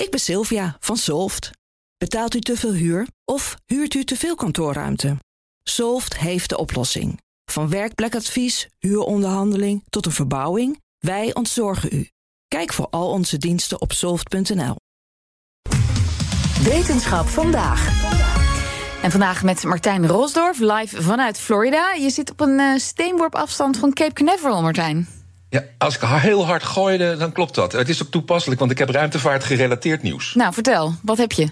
Ik ben Sylvia van Solft. Betaalt u te veel huur of huurt u te veel kantoorruimte? Solft heeft de oplossing. Van werkplekadvies, huuronderhandeling tot een verbouwing, wij ontzorgen u. Kijk voor al onze diensten op soft.nl. Wetenschap vandaag. En vandaag met Martijn Rosdorf, live vanuit Florida. Je zit op een uh, steenworp afstand van Cape Canaveral, Martijn. Ja, als ik heel hard gooide, dan klopt dat. Het is ook toepasselijk, want ik heb ruimtevaart gerelateerd nieuws. Nou, vertel, wat heb je?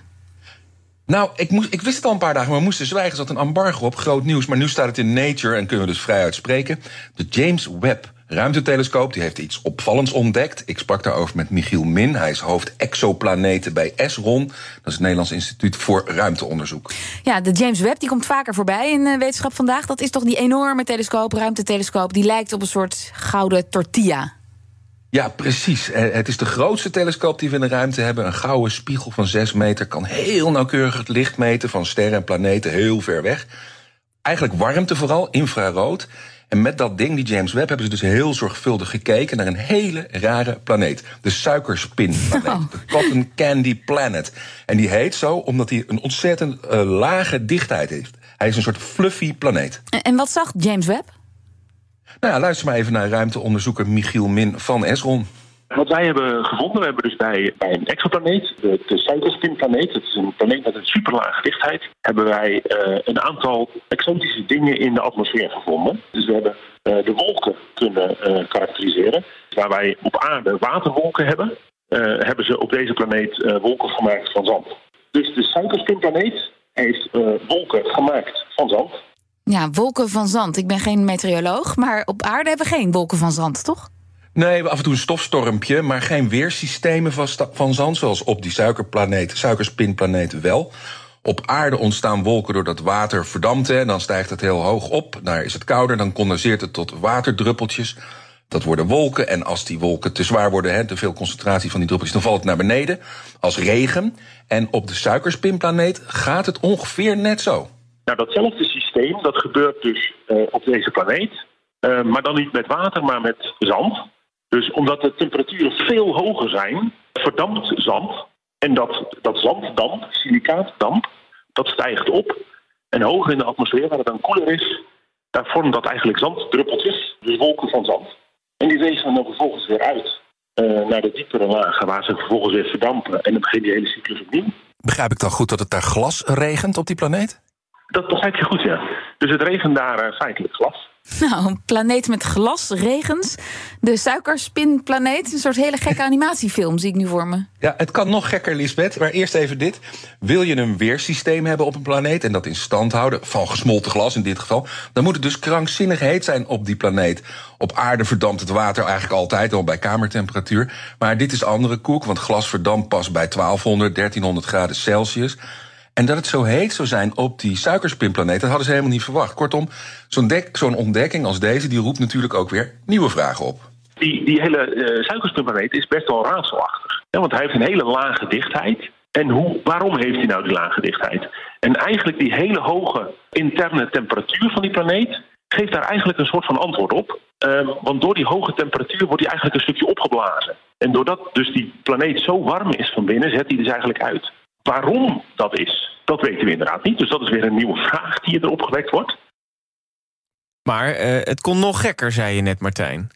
Nou, ik, moest, ik wist het al een paar dagen, maar we moesten zwijgen. Er zat een embargo op, groot nieuws. Maar nu staat het in Nature en kunnen we dus vrij uitspreken. De James Webb ruimtetelescoop die heeft iets opvallends ontdekt. Ik sprak daarover met Michiel Min. Hij is hoofd exoplaneten bij ESRON. Dat is het Nederlands Instituut voor Ruimteonderzoek. Ja, de James Webb die komt vaker voorbij in uh, Wetenschap Vandaag. Dat is toch die enorme telescoop, ruimtetelescoop... die lijkt op een soort gouden tortilla. Ja, precies. Eh, het is de grootste telescoop die we in de ruimte hebben. Een gouden spiegel van 6 meter kan heel nauwkeurig het licht meten van sterren en planeten heel ver weg. Eigenlijk warmte vooral, infrarood. En met dat ding, die James Webb, hebben ze dus heel zorgvuldig gekeken naar een hele rare planeet. De suikerspinplaneet. Oh. De Cotton Candy Planet. En die heet zo omdat hij een ontzettend uh, lage dichtheid heeft. Hij is een soort fluffy planeet. En wat zag James Webb? Nou ja, luister maar even naar ruimteonderzoeker Michiel Min van Esron. Wat wij hebben gevonden, we hebben dus bij, een exoplaneet, de, de Suikerspinplaneet, het is een planeet met een superlage dichtheid, hebben wij uh, een aantal exotische dingen in de atmosfeer gevonden. Dus we hebben uh, de wolken kunnen uh, karakteriseren. Waar wij op aarde waterwolken hebben, hebben ze op deze planeet wolken gemaakt van zand. Dus de Suikerspinplaneet heeft wolken gemaakt van zand. Ja, wolken van zand. Ik ben geen meteoroloog, maar op aarde hebben we geen wolken van zand, toch? Nee, af en toe een stofstormpje, maar geen weersystemen van, van zand, zoals op die suikerplaneet, suikerspinplaneet wel. Op aarde ontstaan wolken doordat water verdampt en dan stijgt het heel hoog op. Daar is het kouder, dan condenseert het tot waterdruppeltjes. Dat worden wolken en als die wolken te zwaar worden, hè, te veel concentratie van die druppeltjes, dan valt het naar beneden als regen. En op de suikerspinplaneet gaat het ongeveer net zo. Nou, datzelfde systeem, dat gebeurt dus uh, op deze planeet. Uh, maar dan niet met water, maar met zand. Dus omdat de temperaturen veel hoger zijn, verdampt zand. En dat, dat zanddamp, silicaatdamp, dat stijgt op. En hoger in de atmosfeer, waar het dan koeler is, daar vormt dat eigenlijk zanddruppeltjes, dus wolken van zand. En die wegen dan vervolgens weer uit uh, naar de diepere lagen, waar ze vervolgens weer verdampen. En dan begint die hele cyclus opnieuw. Begrijp ik dan goed dat het daar glas regent op die planeet? Dat begrijp je goed, ja. Dus het regent daar uh, feitelijk glas. Nou, een planeet met glas, regens. De suikerspinplaneet. Een soort hele gekke animatiefilm zie ik nu voor me. Ja, het kan nog gekker, Lisbeth. Maar eerst even dit. Wil je een weersysteem hebben op een planeet... en dat in stand houden, van gesmolten glas in dit geval... dan moet het dus krankzinnig heet zijn op die planeet. Op aarde verdampt het water eigenlijk altijd, al bij kamertemperatuur. Maar dit is andere koek, want glas verdampt pas bij 1200, 1300 graden Celsius... En dat het zo heet zou zijn op die suikerspinplaneet, dat hadden ze helemaal niet verwacht. Kortom, zo'n ontdekking als deze, die roept natuurlijk ook weer nieuwe vragen op. Die, die hele uh, suikerspinplaneet is best wel raadselachtig. Want hij heeft een hele lage dichtheid. En hoe, waarom heeft hij nou die lage dichtheid? En eigenlijk die hele hoge interne temperatuur van die planeet geeft daar eigenlijk een soort van antwoord op. Uh, want door die hoge temperatuur wordt hij eigenlijk een stukje opgeblazen. En doordat dus die planeet zo warm is van binnen, zet hij dus eigenlijk uit. Waarom dat is, dat weten we inderdaad niet. Dus dat is weer een nieuwe vraag die er opgewekt wordt. Maar uh, het kon nog gekker, zei je net, Martijn.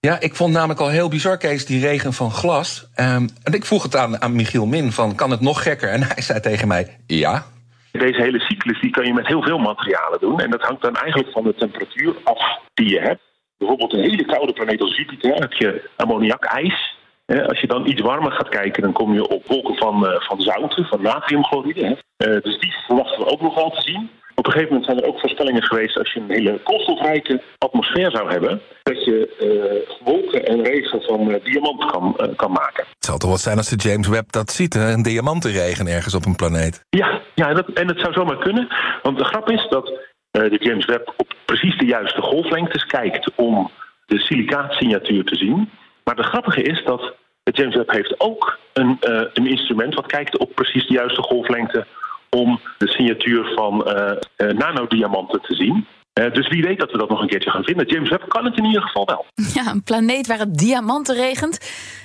Ja, ik vond namelijk al heel bizar, Kees, die regen van glas. Um, en ik vroeg het aan, aan Michiel Min, van kan het nog gekker? En hij zei tegen mij, ja. Deze hele cyclus die kan je met heel veel materialen doen. En dat hangt dan eigenlijk van de temperatuur af die je hebt. Bijvoorbeeld een hele koude planeet als Jupiter heb je ammoniak-ijs. Als je dan iets warmer gaat kijken, dan kom je op wolken van, uh, van zouten, van natriumchloride. Uh, dus die verwachten we ook nog wel te zien. Op een gegeven moment zijn er ook voorspellingen geweest als je een hele koolstofrijke atmosfeer zou hebben, dat je uh, wolken en regen van uh, diamant kan, uh, kan maken. Het zal toch wat zijn als de James Webb dat ziet, hè? een diamantenregen ergens op een planeet. Ja, ja dat, en het zou zomaar kunnen. Want de grap is dat de James Webb op precies de juiste golflengtes kijkt om de silicaatsignatuur te zien. Maar de grappige is dat de James Webb heeft ook een, uh, een instrument wat kijkt op precies de juiste golflengte om de signatuur van uh, uh, nanodiamanten te zien. dus wie weet dat we dat nog een keertje gaan vinden. James Webb kan het in ieder geval wel. Ja, een planeet waar het diamanten regent.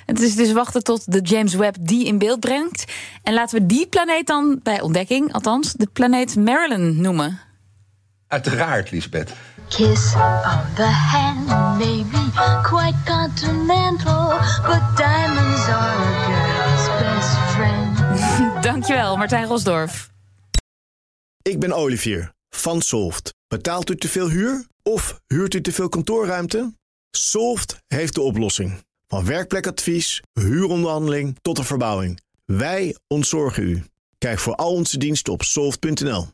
Het is dus wachten tot de James Webb die in beeld brengt. En laten we die planeet dan bij ontdekking, althans, de planeet Marilyn noemen. Uiteraard, Lisbeth. Kiss on the hand may be quite continental, but diamonds are a girl's best friend. Dankjewel, Martijn Rosdorf. Ik ben Olivier van Solft. Betaalt u te veel huur of huurt u te veel kantoorruimte? Solft heeft de oplossing. Van werkplekadvies, huuronderhandeling tot een verbouwing. Wij ontzorgen u. Kijk voor al onze diensten op soft.nl.